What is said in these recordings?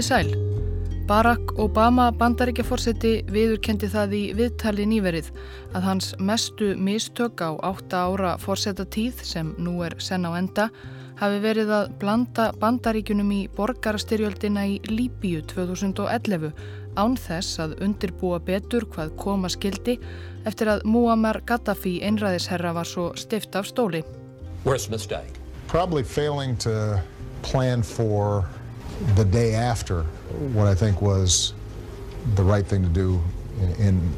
Komiði sæl. Barack Obama bandaríkjaforseti viðurkendi það í viðtali nýverið að hans mestu mistök á átta ára forsetatíð sem nú er senn á enda hafi verið að blanda bandaríkunum í borgarstyrjöldina í Líbíu 2011 án þess að undirbúa betur hvað koma skildi eftir að Muammar Gaddafi einræðisherra var svo stift af stóli. Worst mistake. Probably failing to plan for the day after what I think was the right thing to do in, in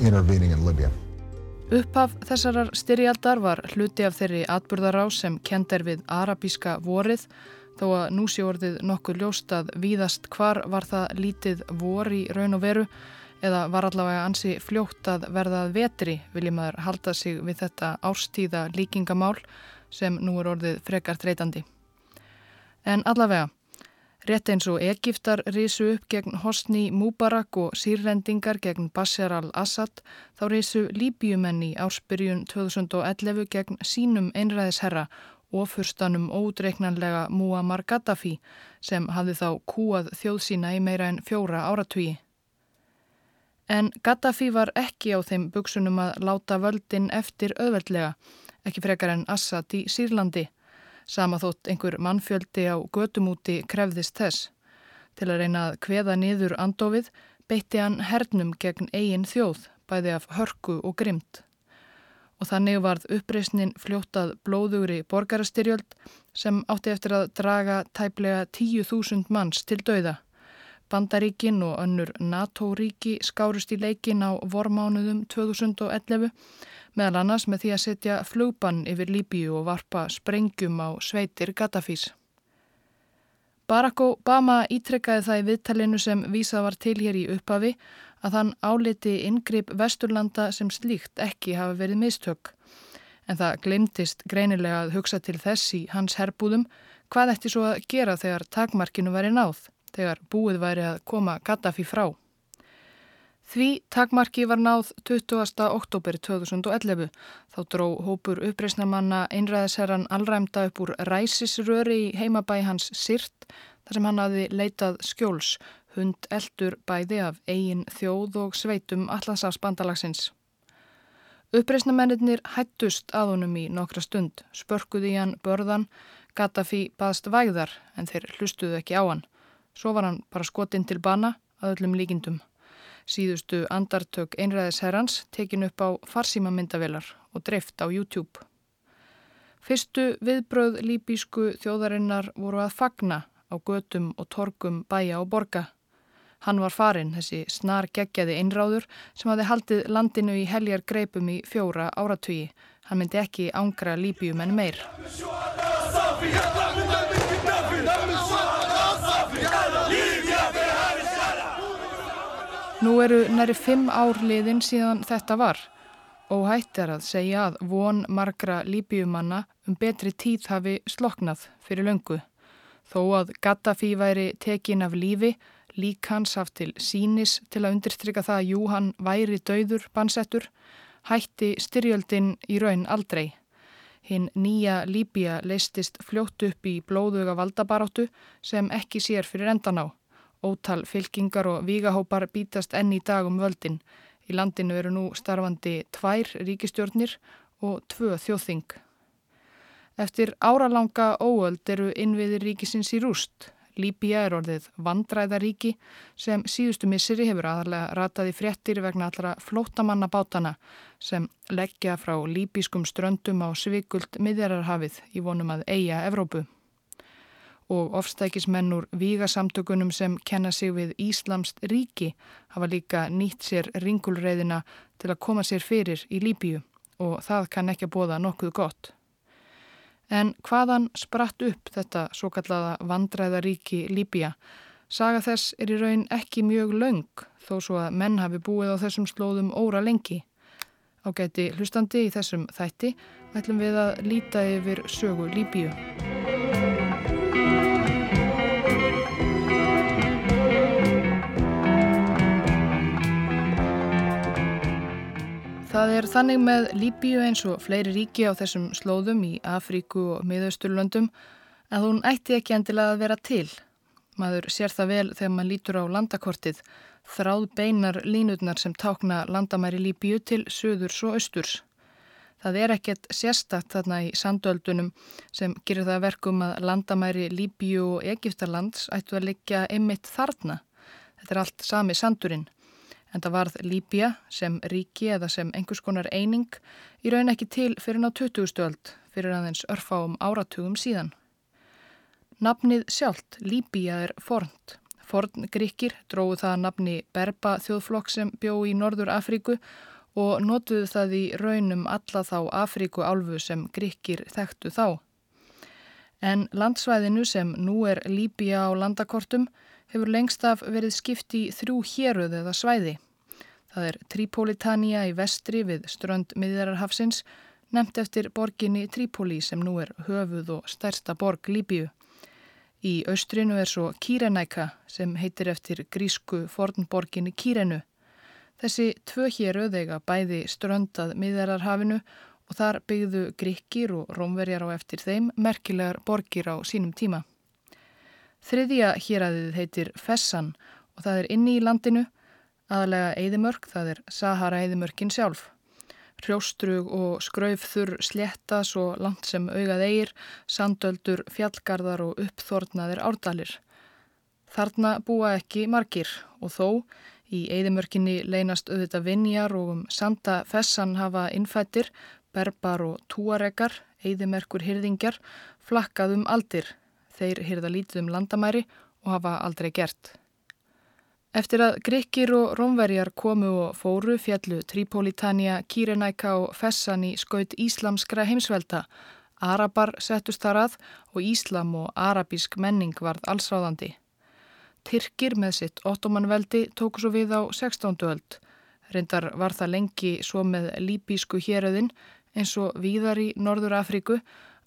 intervening in Libya. Upphaf þessarar styrjaldar var hluti af þeirri atburðarás sem kend er við arabíska vorið þó að nú sé orðið nokkuð ljóst að víðast hvar var það lítið vor í raun og veru eða var allavega ansi fljótt að verðað vetri viljum að halda sig við þetta árstíða líkingamál sem nú er orðið frekar þreytandi. En allavega, rétt eins og Egiptar risu upp gegn Hosni Mubarak og sírrendingar gegn Bashar al-Assad, þá risu Líbjumenni ársbyrjun 2011 gegn sínum einræðisherra og fyrstanum ódreiknanlega Muammar Gaddafi sem hafði þá kúað þjóð sína í meira en fjóra áratvíi. En Gaddafi var ekki á þeim buksunum að láta völdin eftir auðveldlega, ekki frekar en Assad í Sýrlandi. Sama þótt einhver mannfjöldi á götumúti krefðist þess. Til að reyna að kveða niður andofið beitti hann hernum gegn eigin þjóð, bæði af hörku og grymt. Og þannig varð uppreysnin fljóttað blóðugri borgarastyrjöld sem átti eftir að draga tæplega 10.000 manns til dauða. Bandaríkin og önnur NATO-ríki skárust í leikin á vormánuðum 2011 meðal annars með því að setja flugbann yfir Líbíu og varpa sprengjum á sveitir Gaddafís. Barack Obama ítrekkaði það í viðtalinu sem vísað var til hér í upphafi að hann áliti yngripp Vesturlanda sem slíkt ekki hafa verið mistök. En það glemtist greinilega að hugsa til þess í hans herbúðum hvað eftir svo að gera þegar takmarkinu væri náð þegar búið væri að koma Gaddafi frá. Því takmarki var náð 20. oktober 2011. Þá dró hópur uppreysnamanna einræðisherran allræmda upp úr ræsisröri í heimabæ hans Sirt þar sem hann hafi leitað skjóls, hund eldur bæði af eigin þjóð og sveitum allansafsbandalagsins. Uppreysnamennir hættust að honum í nokkra stund, spörkuði hann börðan, Gaddafi baðst vægðar en þeir hlustuðu ekki á hann. Svo var hann bara skotinn til bana að öllum líkindum. Síðustu andartök einræðisherrans tekin upp á farsímamyndavelar og dreift á YouTube. Fyrstu viðbröð líbísku þjóðarinnar voru að fagna á götum og torgum bæja og borga. Hann var farin, þessi snar geggjaði einráður sem hafi haldið landinu í heljar greipum í fjóra áratugi. Hann myndi ekki ángra líbíum en meir. Eru næri fimm ár liðin síðan þetta var og hætt er að segja að von margra líbíumanna um betri tíð hafi sloknað fyrir löngu. Þó að Gaddafi væri tekin af lífi, lík hans haft til sínis til að undirstryka það að jú hann væri dauður bansettur, hætti styrjöldin í raun aldrei. Hinn nýja Líbia leistist fljótt upp í blóðuga valdabaráttu sem ekki sér fyrir endan á. Ótal fylkingar og vígahópar bítast enn í dag um völdin. Í landinu eru nú starfandi tvær ríkistjórnir og tvö þjóðþing. Eftir áralanga óöld eru innviðir ríkisins í rúst. Líbía er orðið vandræðaríki sem síðustu misseri hefur aðalega rataði fréttir vegna allra flótamanna bátana sem leggja frá líbískum ströndum á svikult miðjararhafið í vonum að eiga Evrópu og ofstækismennur vígasamtökunum sem kenna sig við Íslamst ríki hafa líka nýtt sér ringulreiðina til að koma sér fyrir í Líbíu og það kann ekki að bóða nokkuð gott. En hvaðan spratt upp þetta svo kallaða vandræðaríki Líbíja? Saga þess er í raun ekki mjög laung þó svo að menn hafi búið á þessum slóðum óra lengi. Á gæti hlustandi í þessum þætti ætlum við að líta yfir sögu Líbíu. Það er þannig með Líbíu eins og fleiri ríki á þessum slóðum í Afríku og miðausturlöndum að hún ætti ekki endilega að vera til. Maður sér það vel þegar maður lítur á landakortið, þráð beinar línutnar sem tákna landamæri Líbíu til söðurs og austurs. Það er ekkert sérstakt þarna í sandöldunum sem gerir það verkum að landamæri Líbíu og Egiptalands ættu að liggja einmitt þarna. Þetta er allt sami sandurinn. En það varð Líbíja sem ríki eða sem einhvers konar eining í raun ekki til fyrir ná 20. öld fyrir aðeins örfáum áratugum síðan. Nafnið sjálft, Líbíja, er fornt. Forn gríkir dróðu það nafni Berba þjóðflokk sem bjó í Norður Afríku og notuðu það í raunum alla þá Afríku álfu sem gríkir þekktu þá. En landsvæðinu sem nú er Líbíja á landakortum hefur lengst af verið skipt í þrjú héruð eða svæði. Það er Tripolitania í vestri við strönd miðjararhafsins, nefnt eftir borginni Tripoli sem nú er höfuð og stærsta borg Líbíu. Í austrinu er svo Kírenæka sem heitir eftir grísku fornborginni Kírenu. Þessi tvö hér auðvega bæði ströndað miðararhafinu og þar byggðu gríkir og rómverjar á eftir þeim merkilegar borgir á sínum tíma. Þriðja héræðið heitir Fessan og það er inni í landinu, aðalega Eidimörk, það er Sahara Eidimörkin sjálf. Hrjóstrug og skraufþur slétta svo langt sem augað eigir, sandöldur, fjallgarðar og uppþornaðir árdalir. Þarna búa ekki margir og þó í eigðimörkinni leynast auðvitað vinjar og um sanda fessan hafa innfættir, berbar og túarekar, eigðimerkur hyrðingjar, flakkað um aldir. Þeir hyrða lítið um landamæri og hafa aldrei gert. Eftir að Grekir og Rómverjar komu og fóru fjallu Tripolitania, Kírenæka og Fessan í skaut íslamskra heimsvelda. Arabar settust þar að og Íslam og arabísk menning varð allsráðandi. Tyrkir með sitt ottomanveldi tóku svo við á 16. öld. Reyndar var það lengi svo með líbísku héröðin eins og víðar í Norður Afríku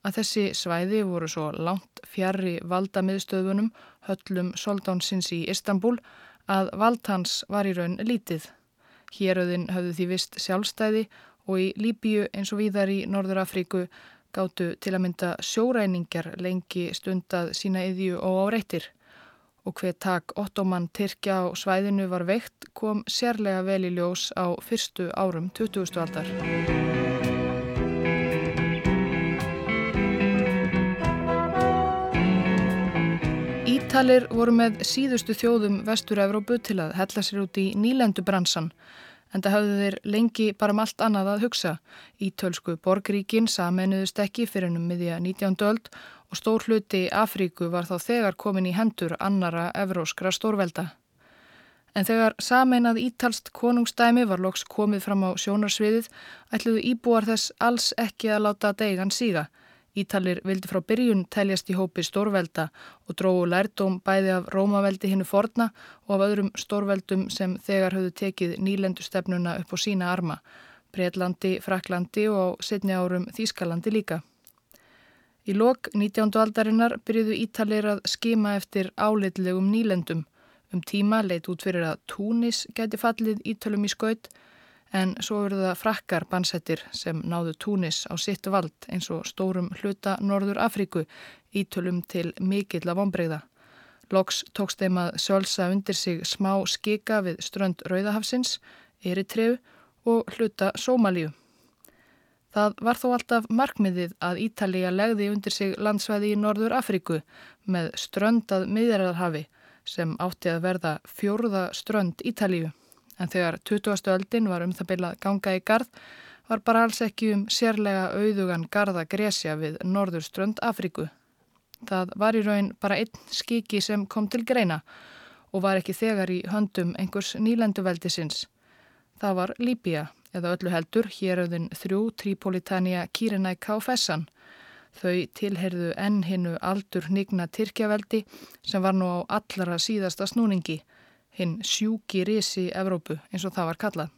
að þessi svæði voru svo langt fjari valda miðstöðunum höllum soldánsins í Istanbul að vald hans var í raun lítið. Héröðin höfðu því vist sjálfstæði og í Líbíu eins og víðar í Norður Afríku gáttu til að mynda sjóræningjar lengi stundað sína yðju og áreittir. Og hver tak ottoman Tyrkja á svæðinu var veikt kom sérlega vel í ljós á fyrstu árum 20. aldar. Ítalir voru með síðustu þjóðum Vestur-Európu til að hella sér út í nýlendubransan en það hafðu þeir lengi bara um allt annað að hugsa. Ítölsku borgríkin samenuðust ekki fyrir ennum miðja 19. öld og stór hluti Afríku var þá þegar komin í hendur annara evróskra stórvelda. En þegar sameinað ítalst konungstæmi var loks komið fram á sjónarsviðið ætluðu íbúar þess alls ekki að láta deigan síga. Ítalir vildi frá byrjun teljast í hópi stórvelda og dróðu lærdóm bæði af Rómaveldi hinnu forna og af öðrum stórveldum sem þegar höfðu tekið nýlendustefnuna upp á sína arma, Breitlandi, Fraklandi og á setni árum Þískalandi líka. Í lok 19. aldarinnar byrjuðu Ítalir að skima eftir áleitlegum nýlendum. Um tíma leit út fyrir að Túnis gæti fallið Ítölum í skaut en svo eru það frakkar bansettir sem náðu Túnis á sitt vald eins og stórum hluta Norður Afríku ítölum til mikill af ombreyða. Loks tókst þeim að sölsa undir sig smá skika við strönd Rauðahafsins, Eritreu og hluta Sómalíu. Það var þó alltaf markmiðið að Ítalija legði undir sig landsvæði í Norður Afríku með ströndað miðjarðarhafi sem átti að verða fjórða strönd Ítalíu en þegar 20. öldin var um það byrjað ganga í gard var bara alls ekki um sérlega auðugan garda gresja við norðurströnd Afríku. Það var í raun bara einn skiki sem kom til greina og var ekki þegar í höndum einhvers nýlenduveldisins. Það var Líbia eða öllu heldur héröðin þrjú Tripolitania, Kírenæka og Fessan. Þau tilherðu enn hinnu aldur nýgna Tyrkjaveldi sem var nú á allara síðasta snúningi hinn sjúki risi Evrópu eins og það var kallað.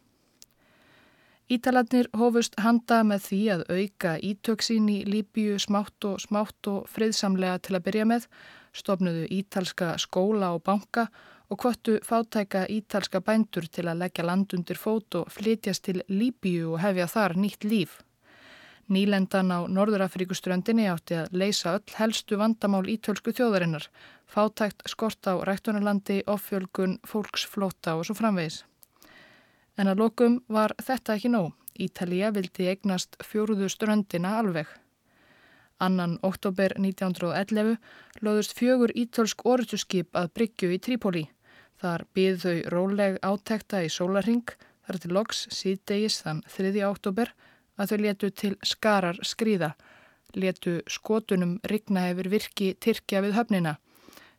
Ítalarnir hófust handa með því að auka ítöksin í Líbíu smátt og smátt og friðsamlega til að byrja með, stofnuðu ítalska skóla og banka og kvottu fátæka ítalska bændur til að leggja land undir fót og flytjast til Líbíu og hefja þar nýtt líf. Nýlendan á Norðurafríkuströndinni átti að leysa öll helstu vandamál ítölsku þjóðarinnar, fátækt skort á rættunarlandi, offjölgun, fólksflóta og svo framvegis. En að lokum var þetta ekki nóg. Ítalija vildi eignast fjóruðu ströndina alveg. Annan oktober 1911 loðust fjögur ítölsk orðuskip að Bryggju í Trípoli. Þar býð þau róleg átekta í sólarring, þar til loks síðdegis þann 3. oktober að þau letu til skarar skrýða, letu skotunum rigna hefur virki Tyrkja við höfnina.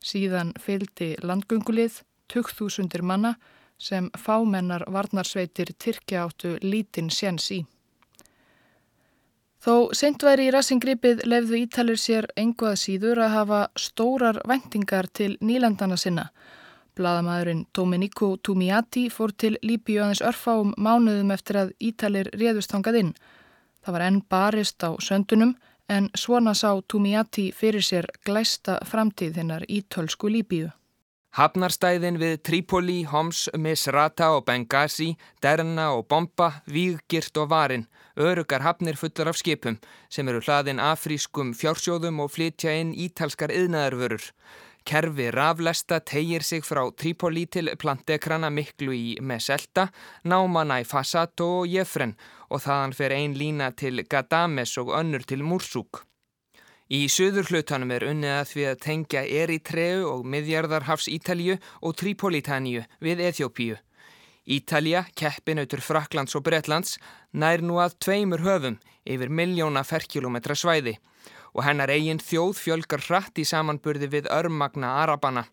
Síðan fylgdi landgöngulið, 2000 manna sem fámennar varnarsveitir Tyrkja áttu lítinn séns í. Þó seint væri í rassingripið lefðu Ítalir sér enguað síður að hafa stórar vendingar til nýlandana sinna. Blaðamæðurinn Domenico Tumiati fór til Líbíu aðeins örfáum mánuðum eftir að Ítalir réðust hangað inn. Það var enn barist á söndunum en svona sá Tumiati fyrir sér glæsta framtíð hinnar ítölsku Líbíu. Hafnarstæðin við Trípoli, Homs, Misrata og Benghazi, Derna og Bomba, Víggirt og Varin, örugar hafnir fullar af skipum sem eru hlaðin afrískum fjársjóðum og flytja inn ítalskar yðnaðarvörur. Kerfi raflesta tegir sig frá Trípoli til plantekrana miklu í Meselta, Námana í Fasato og Jefren og þaðan fer ein lína til Gadames og önnur til Múrsúk. Í söður hlutanum er unnið að því að tengja Eritreu og miðjarðarhafs Ítalju og Tripolitaníu við Eþjópíu. Ítalja, keppinautur Fraklands og Bretlands, nær nú að tveimur höfum yfir miljóna ferkilometra svæði og hennar eigin þjóð fjölgar hratt í samanburði við örmagna Arabana.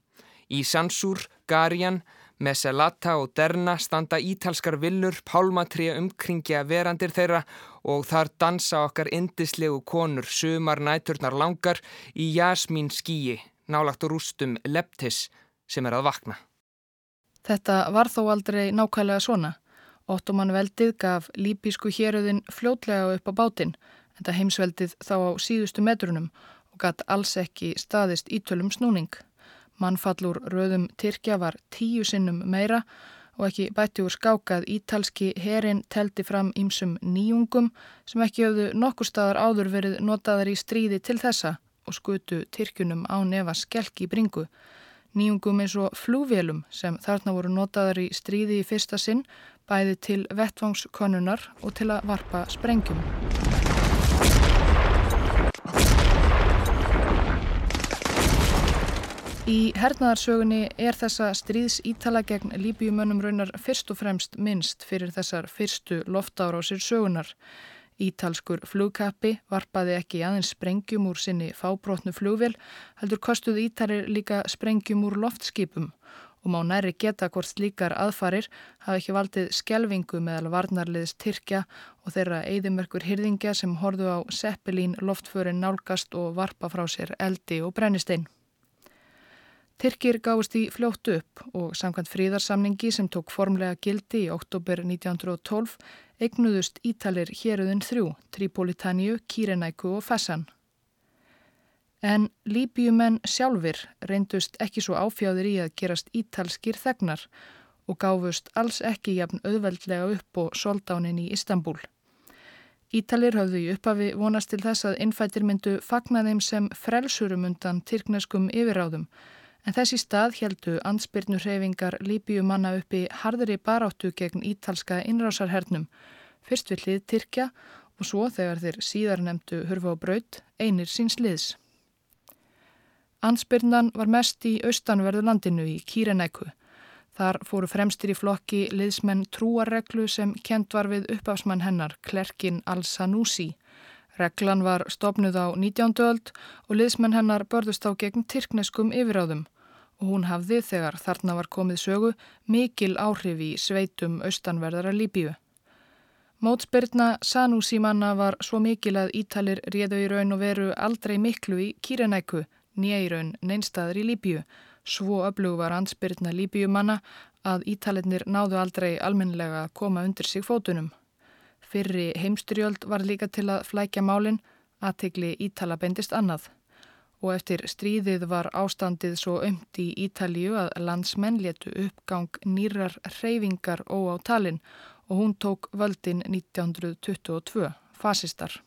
Í Sansúr, Garjan, Meselata og Derna standa ítalskar villur pálmatrija umkringja verandir þeirra og þar dansa okkar indislegu konur sumar næturnar langar í jasmín skíi, nálagt og rústum leptis sem er að vakna. Þetta var þó aldrei nákvæmlega svona. Ottoman veldið gaf líbísku héröðin fljótlega upp á bátinn, en það heimsveldið þá á síðustu metrunum og gatt alls ekki staðist ítölum snúning. Mannfallur röðum Tyrkja var tíu sinnum meira og ekki bætti úr skákað ítalski herin teldi fram ímsum nýjungum sem ekki höfðu nokkur staðar áður verið notaðar í stríði til þessa og skutu Tyrkjunum á nefa skelki í bringu. Nýjungum eins og flúvélum sem þarna voru notaðar í stríði í fyrsta sinn bæði til vettvangskonunnar og til að varpa sprengjum. Í hernaðarsögunni er þessa stríðs ítala gegn líbjumönnum raunar fyrst og fremst minnst fyrir þessar fyrstu loftárásir sögunar. Ítalskur flugkappi varpaði ekki aðeins sprengjum úr sinni fábrotnu flugvél, heldur kostuð Ítalir líka sprengjum úr loftskipum og má næri geta hvort slíkar aðfarir hafi ekki valdið skjelvingu meðal varnarliðs Tyrkja og þeirra eigðimerkur hyrðingja sem horðu á seppelín loftförin nálgast og varpa frá sér eldi og brennistein. Tyrkir gáðist í fljótt upp og samkvæmt fríðarsamningi sem tók formlega gildi í oktober 1912 eignuðust Ítalir héruðin þrjú, Tripolitaníu, Kírenæku og Fessan. En Líbíumenn sjálfur reyndust ekki svo áfjáðir í að gerast ítalskir þegnar og gáfust alls ekki jafn auðveldlega upp og soldánin í Istanbul. Ítalir höfðu í uppafi vonast til þess að innfættir myndu fagna þeim sem frelsurum undan tyrkneskum yfiráðum en þessi stað heldu ansbyrnu hreyfingar Líbíumanna uppi harðri baráttu gegn ítalska innrásarhernum, fyrst við hlið Tyrkja og svo þegar þeir síðar nefndu hurfa á braut einir síns liðs. Ansbyrnan var mest í austanverðu landinu í Kírenæku. Þar fóru fremstir í flokki liðsmenn trúarreglu sem kent var við uppafsmann hennar, Klerkin al-Sanusi. Reglan var stopnuð á 19. öld og liðsmenn hennar börðust á gegn tyrkneskum yfiráðum hún hafði þegar þarna var komið sögu mikil áhrif í sveitum austanverðara Líbíu. Mótspyrna Sanúsímanna var svo mikil að Ítalir réðu í raun og veru aldrei miklu í Kírenæku, nýja í raun neinstaður í Líbíu. Svo öflug var ansbyrna Líbíumanna að Ítalirnir náðu aldrei almenlega að koma undir sig fótunum. Fyrri heimstyrjöld var líka til að flækja málinn, aðtegli Ítala bendist annað og eftir stríðið var ástandið svo ömt í Ítalju að landsmenn letu uppgang nýrar reyfingar óá talinn og hún tók völdin 1922, fasistar.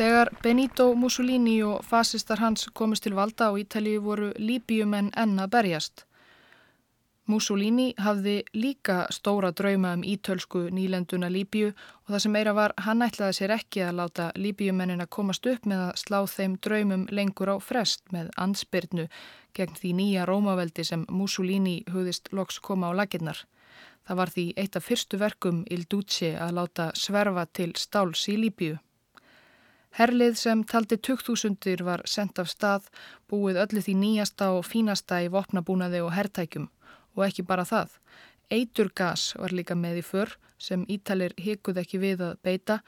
Þegar Benito Mussolini og fasistar hans komist til valda á Ítalju voru líbjumenn enna berjast. Mussolini hafði líka stóra drauma um ítölsku nýlenduna Líbíu og það sem meira var hann ætlaði sér ekki að láta Líbíumennina komast upp með að slá þeim draumum lengur á frest með ansbyrnu gegn því nýja Rómaveldi sem Mussolini hugðist loks koma á laginnar. Það var því eitt af fyrstu verkum Il Duce að láta sverfa til stáls í Líbíu. Herlið sem taldi 2000 var sendt af stað búið öllu því nýjasta og fínasta í vopnabúnaði og herrtækjum og ekki bara það. Eiturgas var líka með í för sem Ítalir hikuð ekki við að beita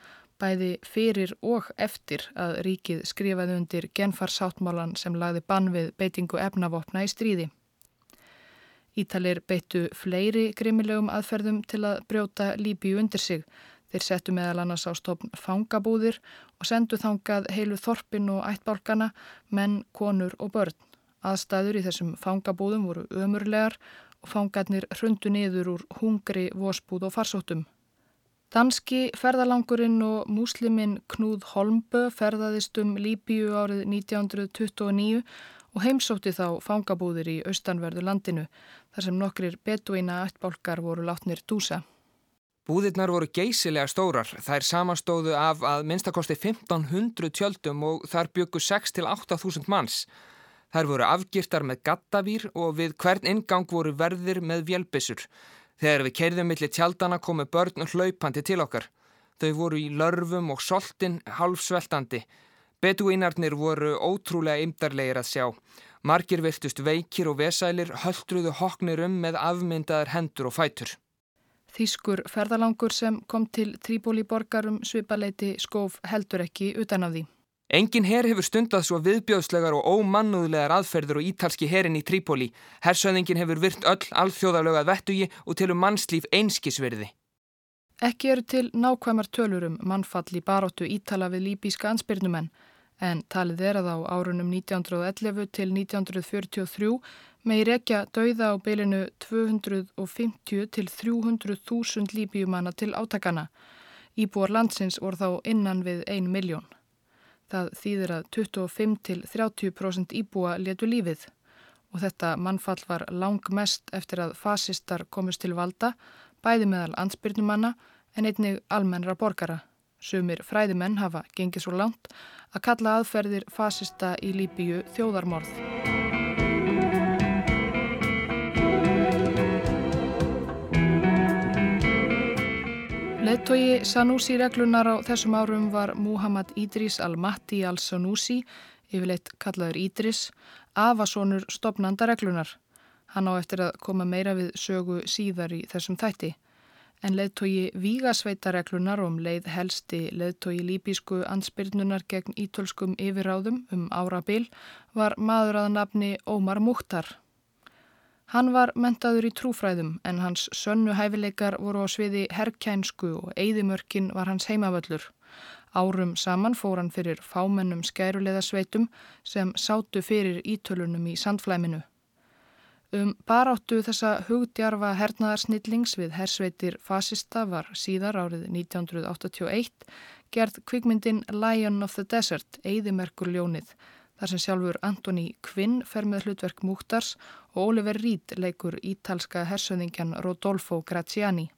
bæði fyrir og eftir að ríkið skrifaði undir genfarsáttmálan sem lagði bann við beitingu efnavopna í stríði. Ítalir beittu fleiri grimmilegum aðferðum til að brjóta Líbíu undir sig. Þeir settu meðal annars á stofn fangabúðir og sendu þangað heilu þorpin og ættbálkana, menn, konur og börn. Aðstæður í þessum fangabúðum voru ömurlegar fangarnir hrundu niður úr hungri, vosbúð og farsóttum. Danski ferðalangurinn og músliminn Knúð Holmbö ferðaðist um Líbíu árið 1929 og heimsótti þá fangabúðir í austanverðu landinu þar sem nokkrir betuína ættbálkar voru látnir dúsa. Búðirnar voru geysilega stórar. Þær samastóðu af að minnstakosti 1500 tjöldum og þar byggu 6-8 þúsund manns. Þær voru afgiftar með gattavýr og við hvern ingang voru verðir með vjelbissur. Þegar við kerðum millir tjaldana komu börn hlaupandi til okkar. Þau voru í lörfum og soltin halvsveltandi. Beduínarnir voru ótrúlega ymdarlegir að sjá. Margir virtust veikir og vesælir höldruðu hoknir um með afmyndaðar hendur og fætur. Þýskur ferðalangur sem kom til Tríbóli borgarum svipaleiti skóf heldur ekki utan af því. Engin herr hefur stundað svo viðbjóðslegar og ómannúðlegar aðferður og ítalski herrin í Trípoli. Hersöðingin hefur virt öll alþjóðalögað vettugi og til um mannslíf einskisverði. Ekki eru til nákvæmar tölurum mannfall í baróttu ítala við líbíska ansbyrnumenn en talið er að á árunum 1911 til 1943 með í rekja dauða á beilinu 250 til 300.000 líbíumanna til átakana. Íbúar landsins voru þá innan við 1 miljón. Það þýðir að 25-30% íbúa letu lífið og þetta mannfall var langmest eftir að fasistar komist til valda, bæði meðal ansbyrnumanna en einnig almennra borgara. Sumir fræðimenn hafa gengið svo langt að kalla aðferðir fasista í Líbíu þjóðarmorð. Leðtogi Sanusi reglunar á þessum árum var Muhammad Idris al-Mahdi al-Sanusi, yfirleitt kallaður Idris, afasónur stopnanda reglunar. Hann á eftir að koma meira við sögu síðar í þessum þætti. En leðtogi Vígasveita reglunar um leið helsti leðtogi líbísku ansbyrnunar gegn ítölskum yfirráðum um árabil var maður að nafni Ómar Múktar. Hann var mentaður í trúfræðum en hans sönnu hæfileikar voru á sviði herrkænsku og eigðimörkin var hans heimavöllur. Árum saman fór hann fyrir fámennum skæruleða sveitum sem sátu fyrir ítölunum í sandflæminu. Um baráttu þessa hugdjarfa hernaðarsnillings við hersveitir fasista var síðar árið 1981 gerð kvikmyndin Lion of the Desert, eigðimerkur ljónið, þar sem sjálfur Antoni Kvinn fer með hlutverk Múktars og Oliver Reed leikur ítalska hersöðingjan Rodolfo Graziani.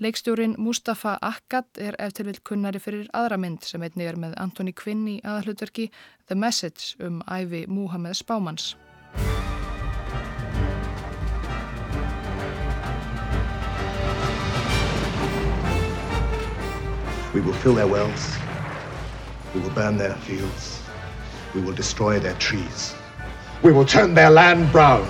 Leikstjórin Mustafa Akkad er eftir vil kunnari fyrir aðra mynd sem einnig er með Antoni Kvinn í aðhlutverki The Message um æfi Múhameð Spámans. We will fill their wells. We will burn their fields. We will destroy their trees. We will turn their land brown.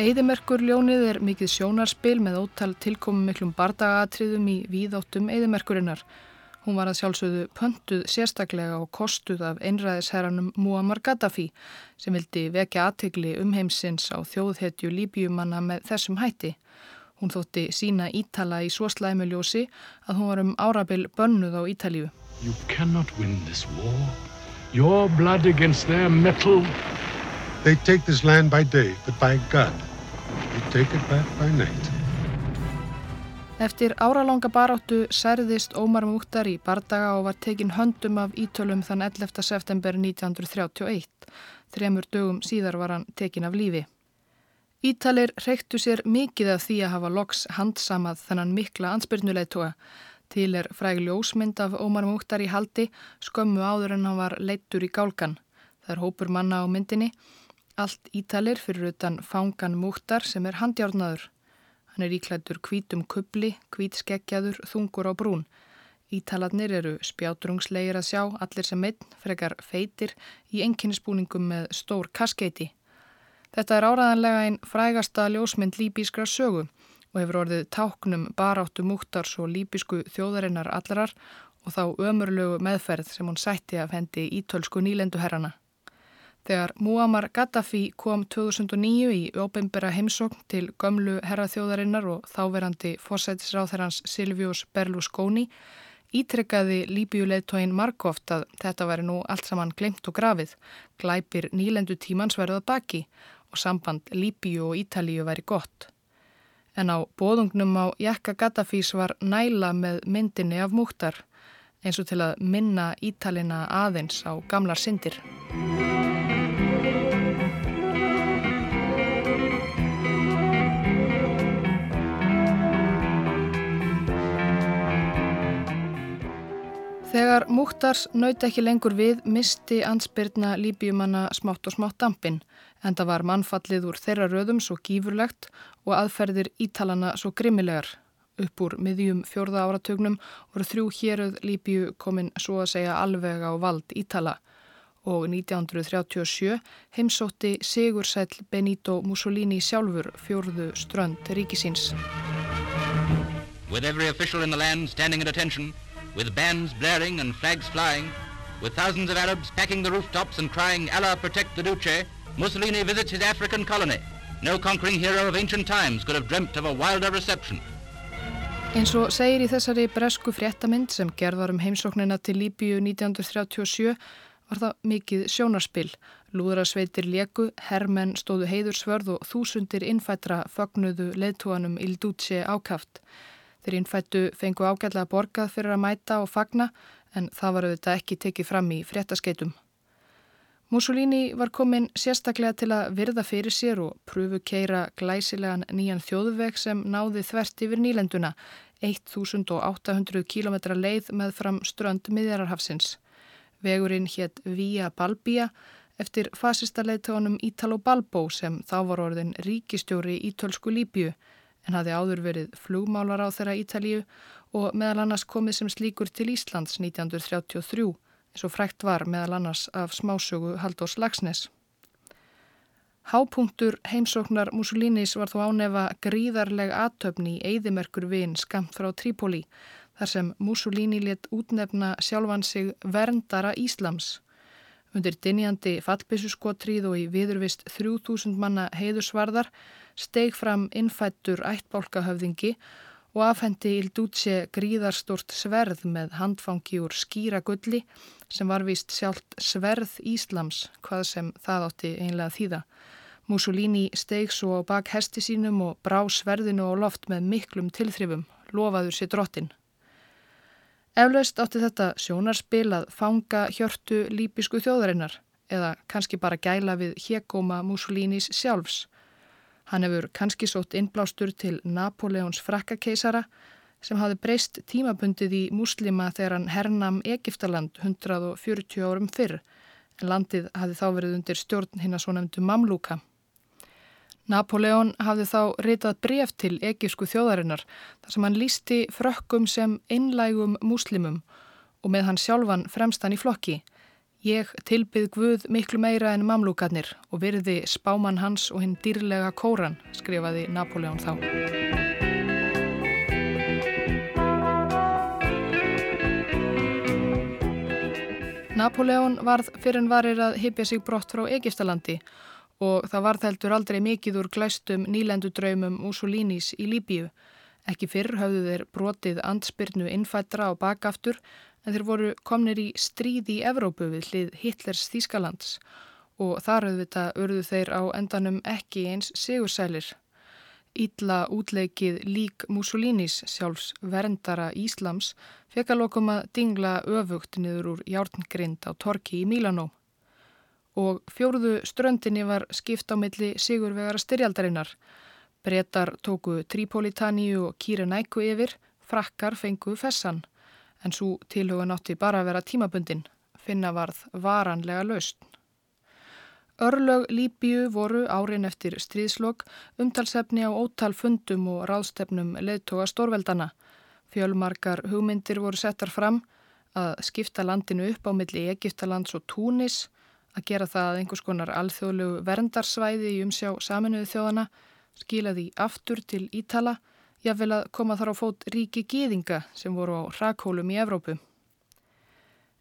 Eðimerkur ljónið er mikið sjónarspil með ótal tilkomum miklum bardagatriðum í víðáttum eðimerkurinnar. Hún var að sjálfsögðu pöntuð sérstaklega og kostuð af einræðisherranum Muammar Gaddafi sem vildi vekja aðtegli um heimsins á þjóðhetju Líbjumanna með þessum hætti. Hún þótti sína Ítala í svo slæmuljósi að hún var um árabil bönnuð á Ítalíu. You cannot win this war. Your blood against their metal. They take this land by day, but by God, we take it back by night. Eftir áralanga baráttu særðist Ómar Múktar í bardaga og var tekin höndum af ítölum þann 11. september 1931. Þremur dögum síðar var hann tekin af lífi. Ítalir reyktu sér mikið af því að hafa loks handsamað þennan mikla ansbyrnuleitóa. Til er fræg ljósmynd af Ómar Múktar í haldi skömmu áður en hann var leittur í gálkan. Það er hópur manna á myndinni. Allt Ítalir fyrir utan fangan Múktar sem er handjárnaður. Hann er íklættur kvítum kubli, kvítskeggjaður, þungur á brún. Ítaladnir eru spjátrungslegir að sjá, allir sem einn, frekar feitir, í enginnisbúningum með stór kaskeiti. Þetta er áraðanlega einn frægasta ljósmynd líbískra sögu og hefur orðið táknum baráttu múktars og líbísku þjóðarinnar allarar og þá ömurlegu meðferð sem hún sætti af hendi ítölsku nýlenduherrana. Þegar Muammar Gaddafi kom 2009 í óbeimbera heimsókn til gömlu herraþjóðarinnar og þáverandi fórsætisráþherrans Silvius Berlusconi ítrekkaði Líbíuleitóin Markovt að þetta væri nú allt saman glemt og grafið, glæpir nýlendu tímans verða baki og samband Líbíu og Ítalíu væri gott. En á bóðungnum á Jakka Gaddafís var næla með myndinni af múktar, eins og til að minna Ítalina aðeins á gamlar syndir. Þegar Múktars naut ekki lengur við misti ansbyrna líbjumanna smátt og smátt dampin en það var mannfallið úr þeirra röðum svo gífurlegt og aðferðir ítalana svo grimmilegar. Upp úr miðjum fjörða áratögnum voru þrjú héröð líbju komin svo að segja alveg á vald ítala og 1937 heimsótti Sigursæl Benito Mussolini sjálfur fjörðu strönd ríkisins. With every official in the land standing at attention with bands blaring and flags flying, with thousands of Arabs packing the rooftops and crying, Allah protect the Duce, Mussolini visits his African colony. No conquering hero of ancient times could have dreamt of a wilder reception. Eins og segir í þessari bresku fréttamind sem gerðar um heimsóknina til Líbíu 1937 var það mikið sjónarspill. Lúðrasveitir leku, herrmenn stóðu heiðursvörð og þúsundir innfættra fögnuðu leðtúanum Il Duce ákaft. Þeir innfættu fengu ágætlega borgað fyrir að mæta og fagna en það var auðvitað ekki tekið fram í fréttaskeitum. Mussolini var komin sérstaklega til að virða fyrir sér og pröfu keira glæsilegan nýjan þjóðveg sem náði þvert yfir nýlenduna, 1800 km leið með fram strönd miðjararhafsins. Vegurinn hétt Via Balbia eftir fasista leittónum Ítalo Balbo sem þá var orðin ríkistjóri í Tölsku Líbju en hafði áður verið flugmálar á þeirra Ítalíu og meðal annars komið sem slíkur til Íslands 1933 eins og frækt var meðal annars af smásögu Haldós Lagsnes. Hápunktur heimsóknar Mussolinis var þó ánefa gríðarleg aðtöfni í eigðimerkur vin skamt frá Trípoli þar sem Mussolini let útnefna sjálfan sig verndara Íslams. Undir dinjandi fallbissuskotríð og í viðurvist 3000 manna heiðusvarðar steig fram innfættur ættbálkahöfðingi og afhendi Ildútse gríðarstort sverð með handfangi úr skýra gulli sem var vist sjálft sverð Íslams, hvað sem það átti einlega þýða. Mussolini steig svo bak hesti sínum og brá sverðinu á loft með miklum tilþrifum, lofaður sér drottin. Eflaust átti þetta sjónarspil að fanga hjörtu lípisku þjóðarinnar eða kannski bara gæla við hegóma Mussolinis sjálfs Hann hefur kannski sótt innblástur til Napoleons frakkakeisara sem hafði breyst tímabundið í muslima þegar hann hernam Egiptaland 140 árum fyrr en landið hafði þá verið undir stjórn hinn að svo nefndu Mamluka. Napoleon hafði þá ritað bref til egísku þjóðarinnar þar sem hann lísti frökkum sem einlægum muslimum og með hann sjálfan fremstan í flokki. Ég tilbyð Guð miklu meira en mamlúkarnir og virði spáman hans og hinn dýrlega kóran, skrifaði Napoleon þá. Napoleon varð fyrir en varir að hypja sig brott frá Egiptalandi og það varð heldur aldrei mikið úr glæstum nýlendudraumum Mussolinis í Líbíu. Ekki fyrr hafðu þeir brotið andspyrnu innfættra á bakaftur en þeir voru komnir í stríð í Evrópu við hlið Hitlers Þískalands og þar auðvitað urðu þeir á endanum ekki eins sigursælir. Ítla útleikið lík Mussolinis sjálfs verndara Íslams fekk að lokum að dingla öfugt niður úr járngrind á torki í Mílanó. Og fjóruðu ströndinni var skipt á milli sigurvegara styrjaldarinnar. Bretar tóku Tripolitaníu og Kírenæku yfir, frakkar fengu fessan. En svo tilhuga nátti bara að vera tímabundin. Finna varð varanlega laust. Örlög Líbíu voru árin eftir stríðslokk umtalsefni á ótal fundum og ráðstefnum leðtoga stórveldana. Fjölmarkar hugmyndir voru settar fram að skipta landinu upp á milli Egiptalands og Túnis, að gera það einhvers konar alþjóðlegu verndarsvæði í umsjá saminuðu þjóðana, skila því aftur til Ítala, jáfnvel að koma þar á fót ríki gýðinga sem voru á rakhólum í Evrópu.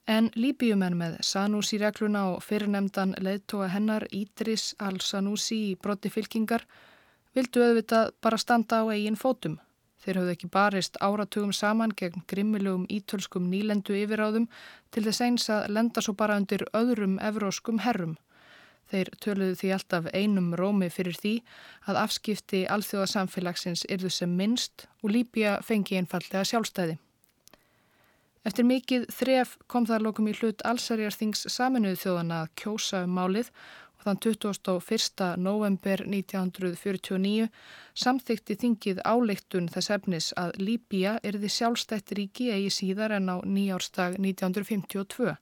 En Líbíumenn með Sanúsi-regluna og fyrirnemdan leðtóa hennar Ídris al-Sanúsi í brotti fylkingar vildu auðvitað bara standa á eigin fótum. Þeir hafðu ekki barist áratugum saman gegn grimmilugum ítölskum nýlendu yfiráðum til þess eins að lenda svo bara undir öðrum evróskum herrum. Þeir töluðu því alltaf einum rómi fyrir því að afskipti alþjóðasamfélagsins yrðu sem minnst og Líbíja fengi einfallega sjálfstæði. Eftir mikið þref kom það lokum í hlut allsarjarþings saminuðu þjóðana að kjósa um málið og þann 21. november 1949 samþykti þingið áleiktun þess efnis að Líbíja erði sjálfstætt ríki eigi síðar en á nýjárstag 1952.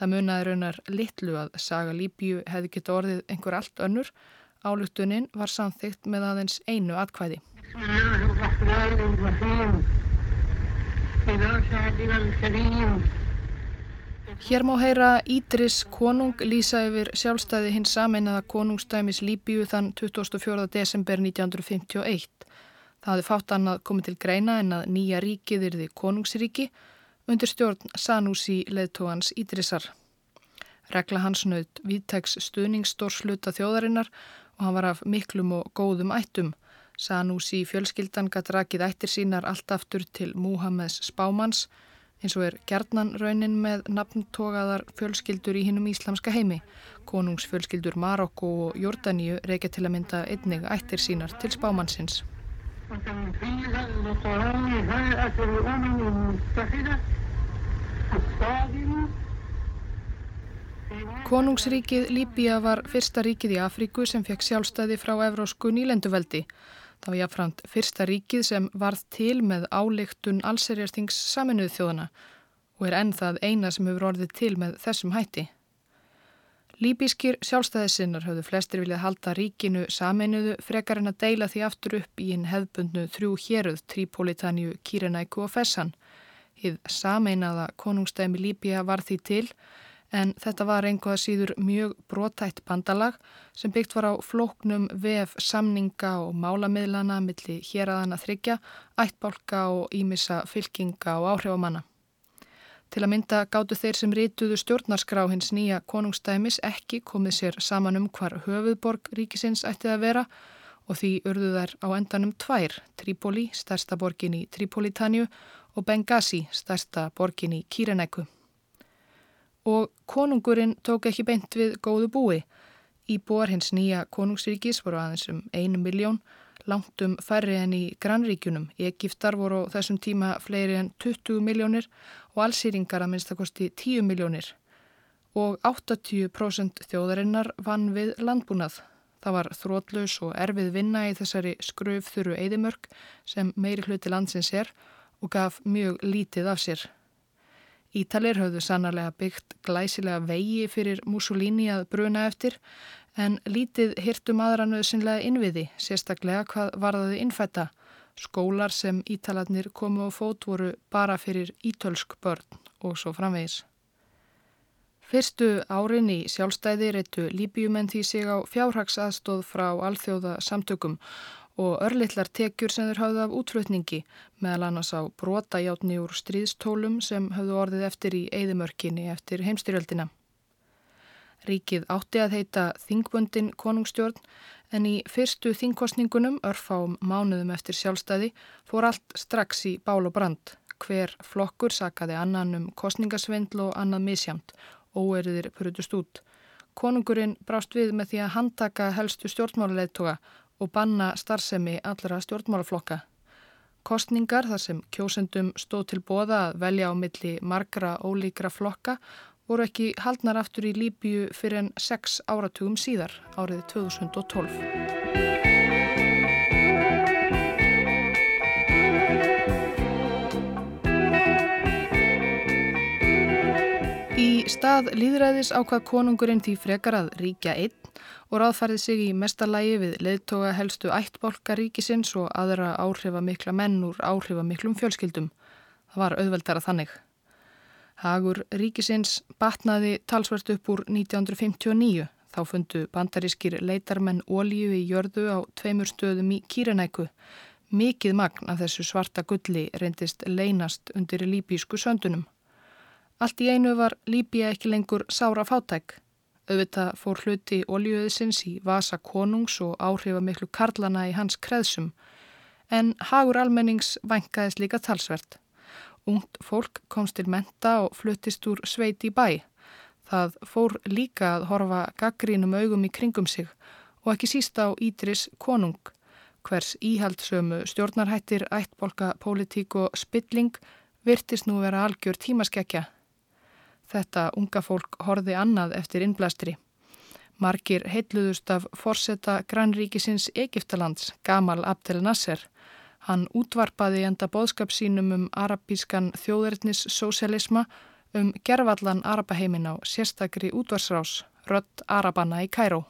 Það munaði raunar litlu að saga Líbíu hefði geta orðið einhver allt önnur. Áleiktunin var samþykt með aðeins einu atkvæði. Hér má heyra Ídris konung lýsa yfir sjálfstæði hins sameinaða konungstæmis Líbíu þann 24. desember 1951. Það hafði fátt annað komið til greina en að nýja ríkið yrði konungsríki undir stjórn Sanúsi leðtóhans Ídrisar. Regla hans nöðt viðtegs stuðningsstórsluta þjóðarinnar og hann var af miklum og góðum ættum. Sanúsi fjölskyldan gatt rakið ættir sínar allt aftur til Múhammeds spámans eins og er gerðnan raunin með nafntogaðar fjölskyldur í hinnum íslamska heimi. Konungsfjölskyldur Marokko og Jórdaníu reykja til að mynda einnig ættir sínar til spámansins. Konungsríkið Líbíja var fyrsta ríkið í Afríku sem fekk sjálfstæði frá evrósku nýlenduveldi. Það var jáfnframt fyrsta ríkið sem varð til með álíktun allserjarþings saminuð þjóðana og er enn það eina sem hefur orðið til með þessum hætti. Líbískir sjálfstæðisinnar höfðu flestir viljað halda ríkinu saminuðu frekar en að deila því aftur upp í hinn hefðbundnu þrjú héruð Trípolitaníu, Kírenæku og Fessan. Hið sameinaða konungstæmi Líbíja var því til en þetta var einhvað síður mjög brotætt bandalag sem byggt var á flóknum vef samninga og málamiðlana millir hér að hana þryggja, ættbálka og ímissa fylkinga og áhrifamanna. Til að mynda gáttu þeir sem rítuðu stjórnarskrá hins nýja konungstæmis ekki komið sér saman um hvar höfuðborg ríkisins ættið að vera og því urðu þær á endanum tvær, Trípoli, stærsta borgin í Trípolitanju og Benghazi, stærsta borgin í Kírenæku og konungurinn tók ekki beint við góðu búi. Íbúar hins nýja konungsríkis voru aðeins um einu miljón, langt um færri enn í grannríkunum. Egiptar voru þessum tíma fleiri enn 20 miljónir og allsýringar að minnstakosti 10 miljónir. Og 80% þjóðarinnar vann við landbúnað. Það var þrótlaus og erfið vinna í þessari skröfþuru eðimörk sem meiri hluti landsins er og gaf mjög lítið af sér. Ítalir höfðu sannarlega byggt glæsilega vegi fyrir Mussolini að bruna eftir en lítið hirtum aðranöðsynlega innviði, sérstaklega hvað varðaði innfætta. Skólar sem Ítalarnir komu á fót voru bara fyrir ítölsk börn og svo framvegis. Fyrstu árin í sjálfstæði reyttu Líbíumenn því sig á fjárhagsaðstóð frá alþjóða samtökum og örlittlar tekjur sem þeir hafði af útflutningi meðal annars á brotajátni úr stríðstólum sem hafðu orðið eftir í eigðimörkinni eftir heimstyrjöldina. Ríkið átti að heita Þingbundin konungstjórn en í fyrstu þingkostningunum, örfám mánuðum eftir sjálfstæði, fór allt strax í bál og brand. Hver flokkur sakaði annan um kostningasvindl og annað misjamt, óeriðir purutust út. Konungurinn brást við með því að handtaka helstu stjórnmáluleittoga og banna starfsemi allra stjórnmálaflokka. Kostningar þar sem kjósendum stóð til bóða að velja á milli margra ólíkra flokka voru ekki haldnar aftur í Líbíu fyrir en sex áratugum síðar, árið 2012. Í stað líðræðis ákvað konungurinn því frekar að ríkja einn og ráðfærið sig í mestarlægi við leðtoga helstu ættbólka ríkisins og aðra áhrifamikla menn úr áhrifamiklum fjölskyldum. Það var auðveldara þannig. Hagur ríkisins batnaði talsvert upp úr 1959. Þá fundu bandarískir leitarmenn ólíu í jörðu á tveimur stöðum í Kýrenæku. Mikið magn af þessu svarta gulli reyndist leinast undir líbísku söndunum. Allt í einu var Líbia ekki lengur sára fátæk. Auðvitað fór hluti oljuðsins í vasa konungs og áhrifa miklu karlana í hans kreðsum. En hagur almennings vankaðis líka talsvert. Ungt fólk komst til menta og fluttist úr sveit í bæ. Það fór líka að horfa gaggrínum augum í kringum sig og ekki sísta á Ídris konung. Hvers íhaldsömu stjórnarhættir, ættbolka, pólitík og spilling virtist nú vera algjör tímaskekkja Þetta unga fólk horfi annað eftir innblæstri. Margir heitluðust af forsetta grannríkisins Egiptalands, Gamal Abdel Nasser. Hann útvarpaði enda bóðskap sínum um arabískan þjóðverðnis sósialisma um gerfallan arabaheimin á sérstakri útvarsrás, rött arabanna í Kæró.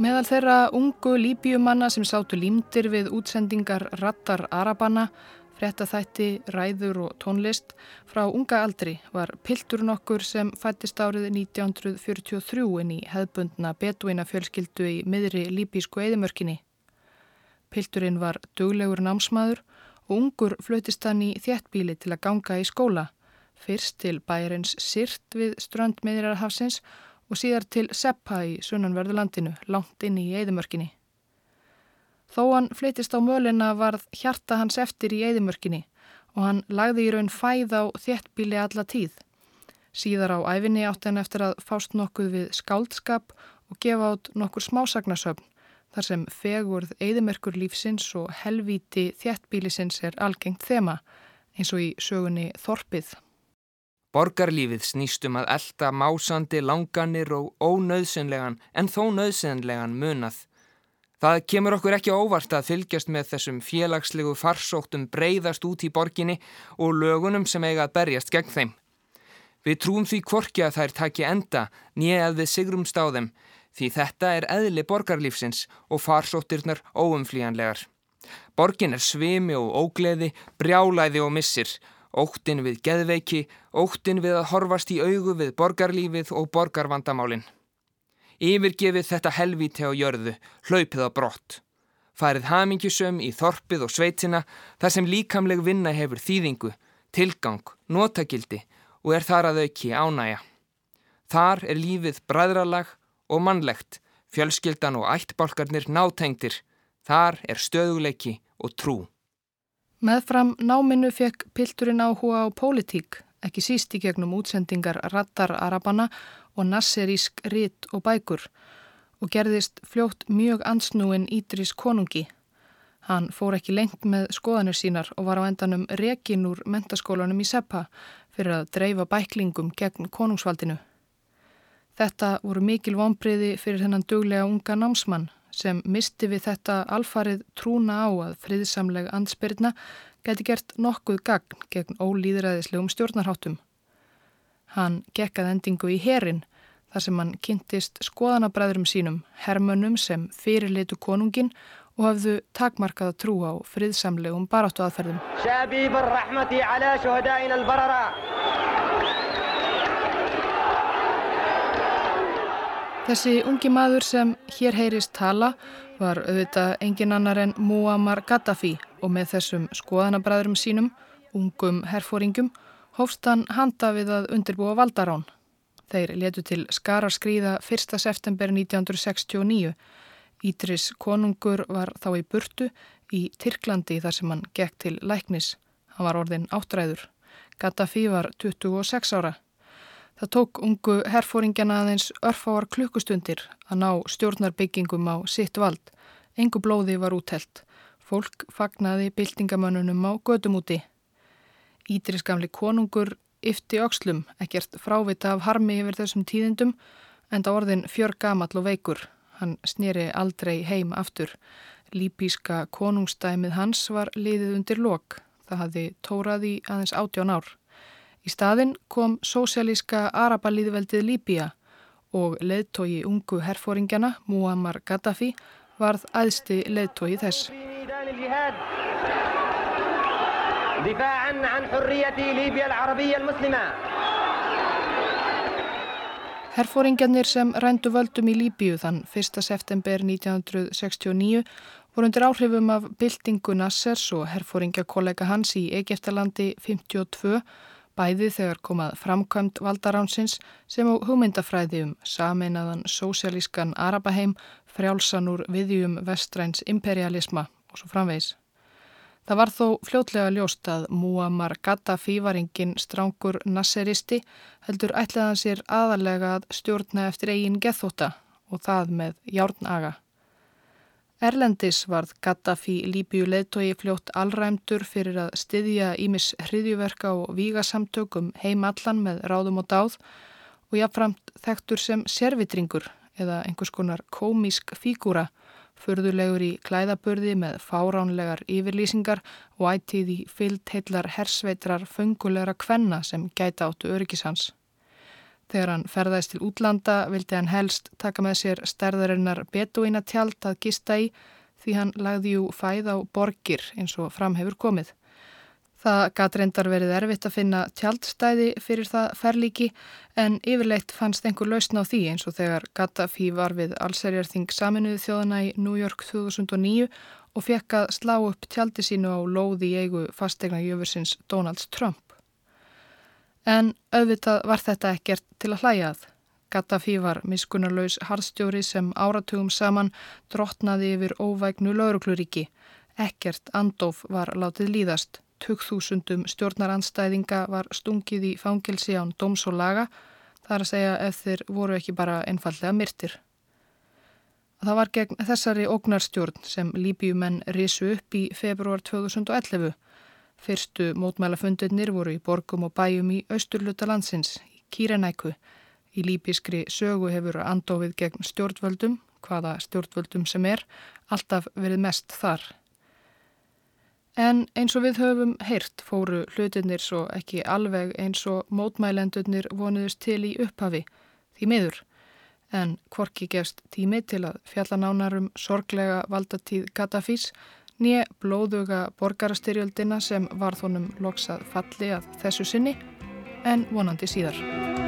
Meðal þeirra ungu líbíumanna sem sátu límdir við útsendingar rattar Arabanna, frettathætti, ræður og tónlist frá unga aldri var piltur nokkur sem fættist árið 1943 inn í hefðbundna betuina fjölskyldu í miðri líbísku eðimörkinni. Pilturinn var duglegur námsmaður og ungur flutist hann í þjættbíli til að ganga í skóla, fyrst til bæjarins Sirt við strönd meðrarhafsins og og síðar til Seppa í sunnanverðulandinu, langt inn í Eidimörkinni. Þó hann flytist á mölina varð hjarta hans eftir í Eidimörkinni og hann lagði í raun fæð á þéttbíli alla tíð. Síðar á æfinni átt hann eftir að fást nokkuð við skáldskap og gefa át nokkur smásagnasöfn þar sem fegurð Eidimörkur lífsins og helvíti þéttbílisins er algengt þema eins og í sögunni Þorpið. Borgarlífið snýstum að elda másandi langanir og ónauðsynlegan en þó nauðsynlegan munað. Það kemur okkur ekki óvart að fylgjast með þessum félagslegu farsóttum breyðast út í borginni og lögunum sem eiga að berjast gegn þeim. Við trúum því kvorki að þær taki enda nýja að við sigrumst á þeim því þetta er eðli borgarlífsins og farsóttirnar óumflíjanlegar. Borgin er svimi og ógleði, brjálæði og missir Óttin við geðveiki, óttin við að horfast í augu við borgarlífið og borgarvandamálinn. Yfirgefið þetta helvíti á jörðu, hlaupið á brott. Farið hamingjusum í þorpið og sveitina þar sem líkamleg vinna hefur þýðingu, tilgang, notakildi og er þar að auki ánæja. Þar er lífið bræðralag og mannlegt, fjölskyldan og ættbálkarnir nátengdir. Þar er stöðuleiki og trú. Meðfram náminu fekk pilturinn áhuga á pólitík, ekki síst í gegnum útsendingar rattar arabana og nasserísk rit og bækur og gerðist fljótt mjög ansnúin Ídris konungi. Hann fór ekki lengt með skoðanir sínar og var á endanum rekin úr mentaskólanum í Seppa fyrir að dreifa bæklingum gegn konungsvaldinu. Þetta voru mikil vonbriði fyrir hennan duglega unga námsmann sem misti við þetta alfarið trúna á að friðsamleg ansbyrna geti gert nokkuð gagn gegn ólýðræðislegum stjórnarháttum. Hann gekkað endingu í herin þar sem hann kynntist skoðanabræðurum sínum, hermönum sem fyrirleitu konungin og hafðu takmarkað að trú á friðsamlegum baráttu aðferðum. Þessi ungi maður sem hér heyrist tala var auðvitað engin annar en Muammar Gaddafi og með þessum skoðanabræðurum sínum, ungum herfóringum, hófst hann handa við að undirbúa valdarán. Þeir letu til skara skrýða 1. september 1969. Ítris konungur var þá í burtu í Tyrklandi þar sem hann gekk til læknis. Hann var orðin áttræður. Gaddafi var 26 ára. Það tók ungu herfóringjana aðeins örfáar klukkustundir að ná stjórnarbyggingum á sitt vald. Engu blóði var útelt. Fólk fagnaði byltingamönnunum á gödumúti. Ídris gamli konungur yfti ökslum, ekkert frávita af harmi yfir þessum tíðindum, en það orðin fjör gamall og veikur. Hann snýri aldrei heim aftur. Líbíska konungstæmið hans var liðið undir lok. Það hafði tórað í aðeins átján ár. Í staðin kom sósialíska Arabalíðveldið Líbia og leðtogi ungu herfóringjana Muammar Gaddafi varð aðsti leðtogi þess. Herfóringjarnir sem rændu völdum í Líbíu þann 1. september 1969 voru undir áhrifum af bildingu Nassers og herfóringjakollega hans í Egeftalandi 52 bæði þegar komað framkvæmt valdaránsins sem á hugmyndafræði um sameinaðan sósialískan Arabaheim frjálsanur viðjum vestræns imperialisma og svo framvegs. Það var þó fljótlega ljóst að Muammar Gaddafi var engin strángur nasseristi heldur ætlaðan sér aðalega að stjórna eftir eigin gethóta og það með járnaga. Erlendis varð Gaddafi Líbíu leðtogi fljótt allræmdur fyrir að styðja ímis hriðjuverka og vígasamtökum heim allan með ráðum og dáð og jáfnframt þektur sem servitringur eða einhvers konar komísk fígúra Förðulegur í klæðaburði með fáránlegar yfirlýsingar og ættið í fyllt heillar hersveitrar fengulegra kvenna sem gæta áttu öryggishans. Þegar hann ferðaðist til útlanda vildi hann helst taka með sér stærðarinnar betuína tjald að gista í því hann lagði jú fæð á borgir eins og framhefur komið. Það gæti reyndar verið erfitt að finna tjaldstæði fyrir það ferlíki en yfirleitt fannst einhver lausna á því eins og þegar Gaddafi var við allserjarþing saminuðu þjóðana í New York 2009 og fekk að slá upp tjaldi sínu á lóði í eigu fastegna jöfursins Donald Trump. En auðvitað var þetta ekkert til að hlæjað. Gaddafi var miskunarlaus harðstjóri sem áratugum saman drottnaði yfir óvægnu laurukluríki. Ekkert andof var látið líðast. 20.000 stjórnaranstæðinga var stungið í fangilsi án dóms og laga, þar að segja ef þeir voru ekki bara einfallega myrtir. Það var gegn þessari ógnarstjórn sem Líbíumenn risu upp í februar 2011. Fyrstu mótmælafundunir voru í borgum og bæjum í austurluta landsins, í Kýrenæku. Í líbískri sögu hefur andofið gegn stjórnvöldum, hvaða stjórnvöldum sem er, alltaf verið mest þar. En eins og við höfum heyrt fóru hlutinir svo ekki alveg eins og mótmælendurnir vonuðust til í upphafi, því miður. En Kvorki gefst tími til að fjallanánarum sorglega valdatíð Gaddafís nýja blóðuga borgarastyrjöldina sem var þonum loksað falli að þessu sinni en vonandi síðar.